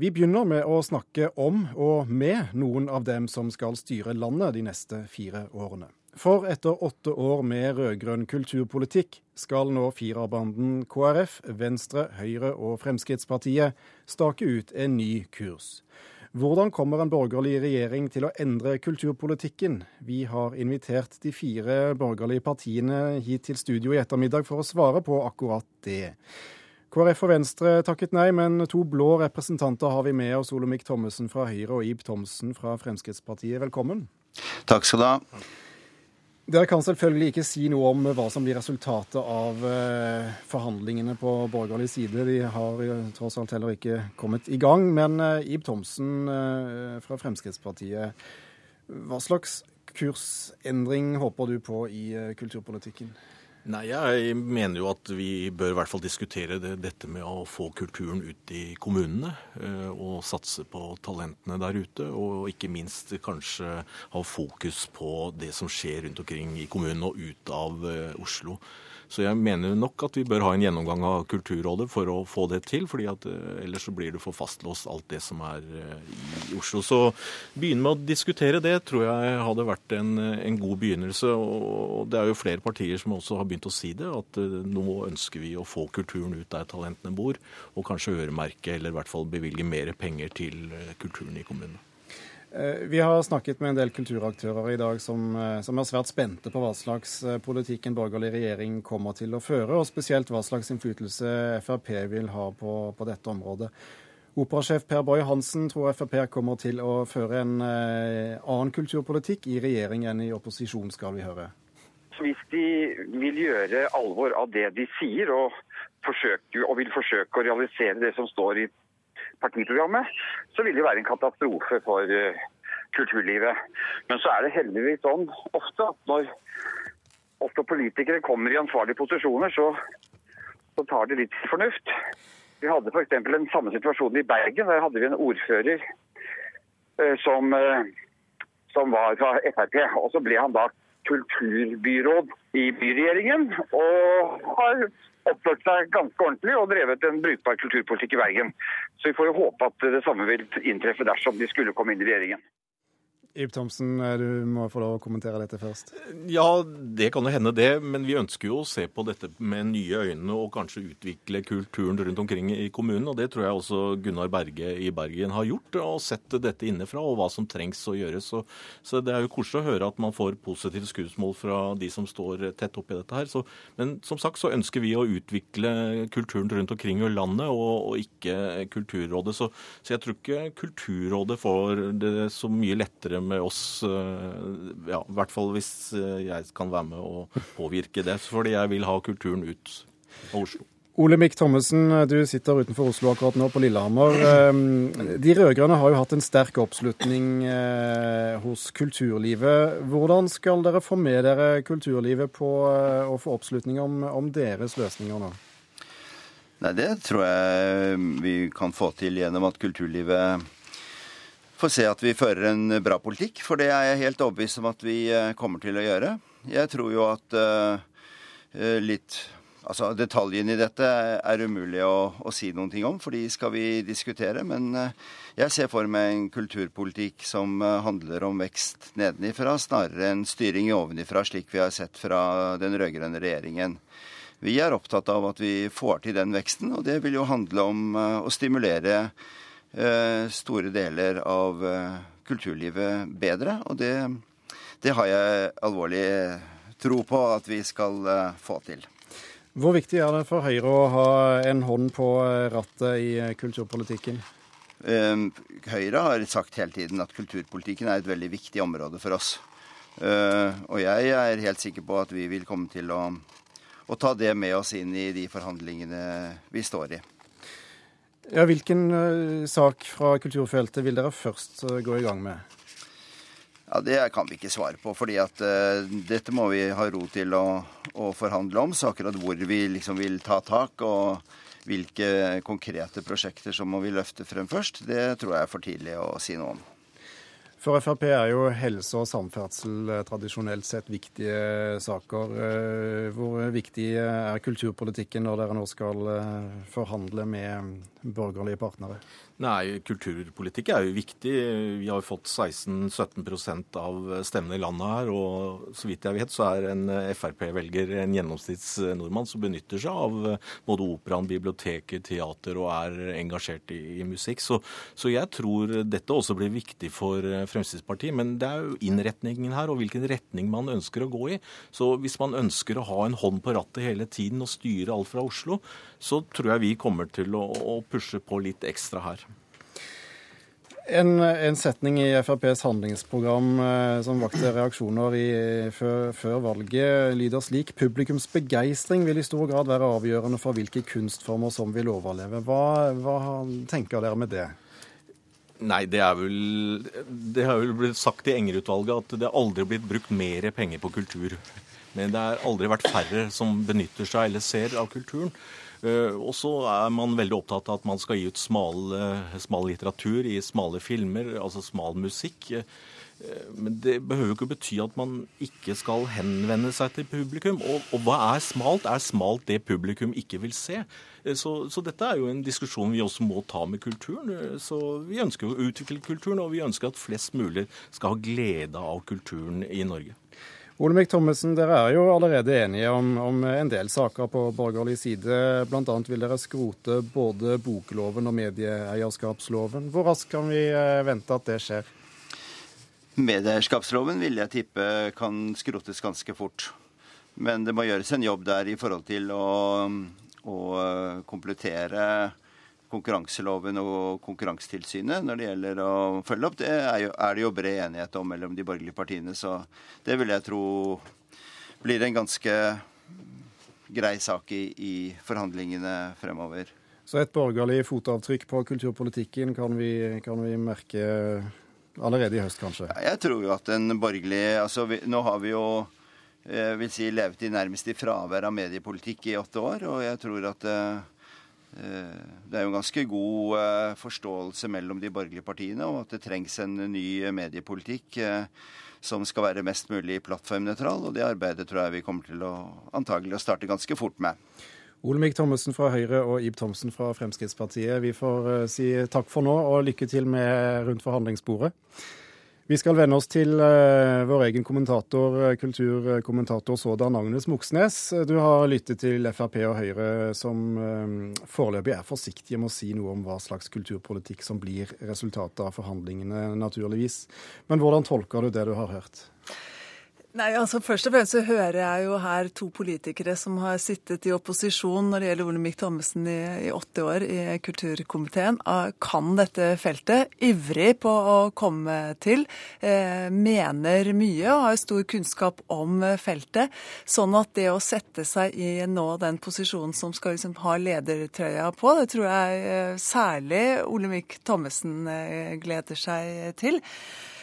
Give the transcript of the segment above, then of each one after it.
Vi begynner med å snakke om og med noen av dem som skal styre landet de neste fire årene. For etter åtte år med rød-grønn kulturpolitikk skal nå firerbanden KrF, Venstre, Høyre og Fremskrittspartiet stake ut en ny kurs. Hvordan kommer en borgerlig regjering til å endre kulturpolitikken? Vi har invitert de fire borgerlige partiene hit til studio i ettermiddag for å svare på akkurat det. KrF og Venstre takket nei, men to blå representanter har vi med oss. Olemic Thommessen fra Høyre og Ib Thomsen fra Fremskrittspartiet. Velkommen. Takk skal du ha. Dere kan selvfølgelig ikke si noe om hva som blir resultatet av eh, forhandlingene på borgerlig side. De har tross alt heller ikke kommet i gang. Men eh, Ib Thomsen eh, fra Fremskrittspartiet, hva slags kursendring håper du på i kulturpolitikken? Nei, Jeg mener jo at vi bør i hvert fall diskutere det, dette med å få kulturen ut i kommunene. Og satse på talentene der ute. Og ikke minst kanskje ha fokus på det som skjer rundt omkring i kommunen og ut av Oslo. Så jeg mener nok at vi bør ha en gjennomgang av Kulturrådet for å få det til. fordi at eh, ellers så blir det for fastlåst alt det som er eh, i Oslo. Så begynne med å diskutere det tror jeg hadde vært en, en god begynnelse. Og det er jo flere partier som også har begynt å si det. At eh, nå ønsker vi å få kulturen ut der talentene bor. Og kanskje øremerke eller i hvert fall bevilge mer penger til kulturen i kommunene. Eh, vi har snakket med en del kulturaktører i dag som, eh, som, er svært spente på hva slags eh, politikk en borgerlig regjering kommer til å føre, og spesielt hva slags innflytelse Frp vil ha på, på dette området. Operasjef Per Boy Hansen tror Frp kommer til å føre en eh, annen kulturpolitikk i regjering enn i opposisjon, skal vi høre. Hvis de vil gjøre alvor av det de sier, og, forsøker, og vil forsøke å realisere det som står i partiprogrammet, så vil det være en katastrofe for uh, kulturlivet. Men så er det heldigvis sånn ofte at når også politikere kommer i ansvarlige posisjoner, så, så tar det litt fornuft. Vi hadde f.eks. den samme situasjonen i Bergen. Der hadde vi en ordfører eh, som, eh, som var fra Frp. Og så ble han da kulturbyråd i byregjeringen. Og har oppført seg ganske ordentlig og drevet en brukbar kulturpolitikk i Bergen. Så vi får jo håpe at det samme vil inntreffe dersom de skulle komme inn i regjeringen. Ib Thomsen, eh, du må få lov å kommentere dette først. Ja, det kan jo hende det. Men vi ønsker jo å se på dette med nye øyne og kanskje utvikle kulturen rundt omkring i kommunen. Og det tror jeg også Gunnar Berge i Bergen har gjort, og sett dette innenfra og hva som trengs å gjøres. Så, så det er jo koselig å høre at man får positive skussmål fra de som står tett oppi dette her. Så, men som sagt så ønsker vi å utvikle kulturen rundt omkring i landet, og, og ikke Kulturrådet. Så, så jeg tror ikke Kulturrådet får det så mye lettere med oss. Eh, ja, I hvert fall hvis eh, jeg kan være med å påvirke det. Fordi jeg vil ha kulturen ut av Oslo. Olemic Thommessen, du sitter utenfor Oslo akkurat nå, på Lillehammer. Eh, de rød-grønne har jo hatt en sterk oppslutning hos kulturlivet. Hvordan skal dere få med dere kulturlivet på å få oppslutning om, om deres løsninger nå? Nei, Det tror jeg vi kan få til gjennom at kulturlivet får se at vi fører en bra politikk, for det er jeg helt overbevist om at vi eh, kommer til å gjøre. Jeg tror jo at uh, litt Altså, detaljene i dette er umulig å, å, si noen ting om, for de skal vi diskutere. Men jeg ser for meg en kulturpolitikk som handler om vekst nedenifra, snarere enn styring ovenifra, slik vi har sett fra den rød-grønne regjeringen. Vi er opptatt av at vi får til den veksten, og det vil jo handle om å stimulere Eh, store deler av eh, kulturlivet bedre. Og det, det har jeg alvorlig tro på at vi skal eh, få til. Hvor viktig er det for Høyre å ha en hånd på rattet i kulturpolitikken? Høyre har sagt hele tiden at kulturpolitikken er et veldig viktig område for oss. Og jeg er helt sikker på at vi vil komme til å, å ta det med oss inn i de forhandlingene vi står i. Ja, hvilken uh, sak fra kulturfeltet vil dere først uh, gå i gang med? Ja, Det kan vi ikke svare på, fordi at uh, dette må vi ha ro til å, å, forhandle om. Så akkurat hvor vi liksom vil ta tak, og hvilke konkrete prosjekter som må vi løfte frem først, det tror jeg er for tidlig å si noe om. For Frp er jo helse og samferdsel tradisjonelt sett viktige saker. Hvor viktig er kulturpolitikken når dere nå skal forhandle med borgerlige partnere? Nei, kulturpolitikk er jo viktig. Vi har jo fått 16-17 av stemmene i landet her. Og så vidt jeg vet, så er en Frp-velger en gjennomsnittsnordmann som benytter seg av både operaen, biblioteket, teater og er engasjert i, i musikk. Så, så, jeg tror dette også blir viktig for Fremskrittspartiet. Men det er jo innretningen her, og hvilken retning man ønsker å gå i. Så hvis man ønsker å ha en hånd på rattet hele tiden og styre alt fra Oslo, så tror jeg vi kommer til å, å pushe på litt ekstra her. En, en, setning i FrPs handlingsprogram eh, som vakte reaksjoner i, før, før, valget, lyder slik publikums begeistring vil i stor grad være avgjørende for hvilke kunstformer som vil overleve. Hva, hva tenker dere med det? Nei, det er vel Det har vel blitt sagt i Enger-utvalget at det aldri har blitt brukt mer penger på kultur. Men det har aldri vært færre som benytter seg eller ser av kulturen. Eh, og så er man veldig opptatt av at man skal gi ut smal, eh, smal litteratur i smale filmer, altså smal musikk. Eh, men det behøver jo ikke bety at man ikke skal henvende seg til publikum. Og, og hva er smalt? Er smalt det publikum ikke vil se? Så, så, dette er jo en diskusjon vi også må ta med kulturen. Så Vi ønsker å utvikle kulturen, og vi ønsker at flest mulig skal ha glede av kulturen i Norge. Olemic Thommessen, dere er jo allerede enige om, om en del saker på borgerlig side. Bl.a. vil dere skrote både bokloven og medieeierskapsloven. Hvor raskt kan vi eh, vente at det skjer? Medieeierskapsloven vil jeg tippe kan skrotes ganske fort. Men det må gjøres en jobb der i forhold til å, å eh, komplettere konkurranseloven og Konkurransetilsynet når det gjelder å følge opp, det er, jo, er det jo bred enighet om mellom de borgerlige partiene. Så det vil jeg tro blir en ganske grei sak i, i forhandlingene fremover. Så et borgerlig fotavtrykk på kulturpolitikken kan vi, kan vi merke allerede i høst, kanskje? Jeg tror jo at en borgerlig altså vi, Nå har vi jo vil si, levet i nærmest i fravær av mediepolitikk i åtte år, og jeg tror at Eh, det er jo en ganske god eh, forståelse mellom de borgerlige partiene om at det trengs en ny mediepolitikk eh, som skal være mest mulig plattformnøytral, og det arbeidet tror jeg vi kommer til å antagelig å starte ganske fort med. Olemic Thommessen fra Høyre og Ib Thomsen fra Fremskrittspartiet, vi får si takk for nå og lykke til med rundt forhandlingsbordet. Vi skal vende oss til uh, vår egen kommentator, eh, kulturkommentator sådan Agnes Moxnes. Du har lyttet til Frp og Høyre, som uh, foreløpig er forsiktige med å si noe om hva slags kulturpolitikk som blir resultatet av forhandlingene, naturligvis. Men hvordan tolker du det du har hørt? Nei, altså Først og fremst så hører jeg jo her to politikere som har sittet i opposisjon når det gjelder Olemic Thommessen i, i åtte år i kulturkomiteen, ah, kan dette feltet, ivrig på å komme til, eh, mener mye og har stor kunnskap om feltet. Sånn at det å sette seg i nå den posisjonen som skal liksom ha ledertrøya på, det tror jeg eh, særlig Olemic Thommessen eh, gleder seg til.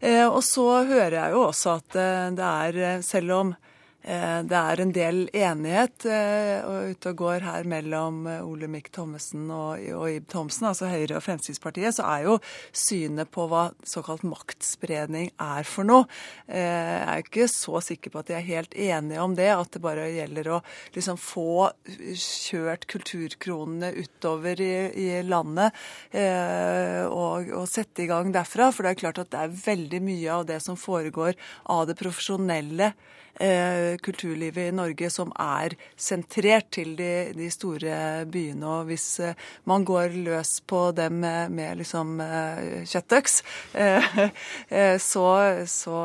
Eh, og så hører jeg jo også at eh, det er, eh, selv om det er en del enighet eh, ute og går her mellom eh, Olemic Thommessen og, Ib Thomsen, altså Høyre og Fremskrittspartiet, så er jo synet på hva såkalt maktspredning er for noe. Jeg er ikke så sikker på at de er helt enige om det, at det bare gjelder å liksom få kjørt kulturkronene utover i, i landet og, og sette i gang derfra. For det er klart at det er veldig mye av det som foregår av det profesjonelle Eh, kulturlivet i Norge som er sentrert til de, de, store byene. Og hvis eh, man går løs på dem med, med liksom eh, kjøttøks, så, så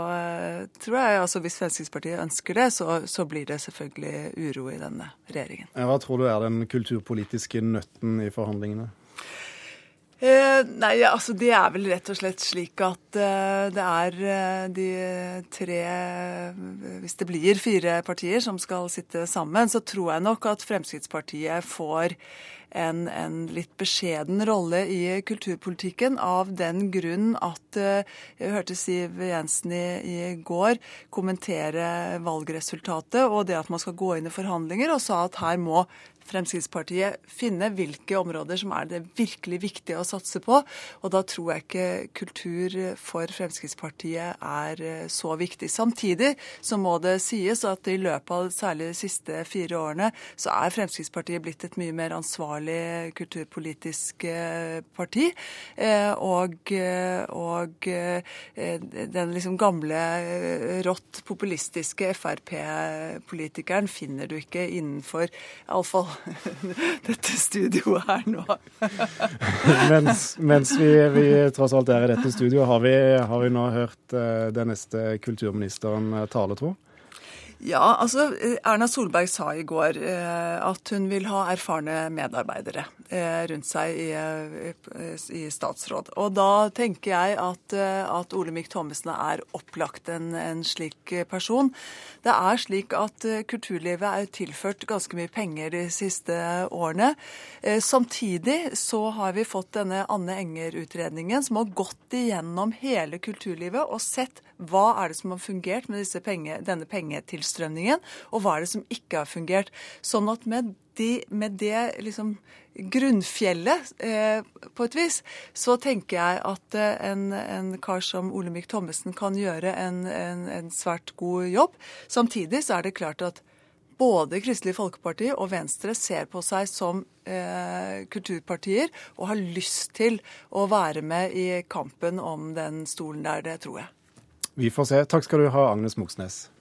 tror jeg altså hvis Fremskrittspartiet ønsker det, så, så blir det selvfølgelig uro i denne regjeringen. Hva tror du er den kulturpolitiske nøtten i forhandlingene? Eh, nei, altså det er vel rett og slett slik at eh, det er eh, de tre Hvis det blir fire partier som skal sitte sammen, så tror jeg nok at Fremskrittspartiet får en, en, litt beskjeden rolle i kulturpolitikken av den grunn at jeg hørte Siv Jensen i, i, går kommentere valgresultatet og det at man skal gå inn i forhandlinger, og sa at her må Fremskrittspartiet finne hvilke områder som er det virkelig viktige å satse på. Og da tror jeg ikke kultur for Fremskrittspartiet er eh, så viktig. Samtidig så må det sies at i løpet av særlig de siste fire årene så er Fremskrittspartiet blitt et mye mer ansvarlig kulturpolitisk eh, parti. Eh, og, og den liksom gamle, rått populistiske Frp-politikeren finner du ikke innenfor iallfall dette studioet her nå. mens, mens vi, vi, tross alt er i dette studioet, har vi, har vi nå hørt uh, den neste kulturministeren eh, tale, tro? Ja, altså Erna Solberg sa i går eh, at hun vil ha erfarne medarbeidere eh, rundt seg i, eh, i, statsråd. Og da tenker jeg at, eh, at Olemic Thommessen er opplagt en, en, slik person. Det er slik at eh, kulturlivet er tilført ganske mye penger de siste årene. Eh, samtidig så har vi fått denne Anne Enger-utredningen som har gått igjennom hele kulturlivet og sett hva er det som har fungert med penge, denne pengetilstrømningen, og hva er det som ikke har fungert. Sånn at med, de, med det liksom grunnfjellet, eh, på et vis, så tenker jeg at eh, en, en, kar som Olemic Thommessen kan gjøre en, en, en svært god jobb. Samtidig så er det klart at både Kristelig Folkeparti og Venstre ser på seg som eh, kulturpartier og har lyst til å være med i kampen om den stolen der, det tror jeg. Vi får se. Takk skal du ha, Agnes Moxnes.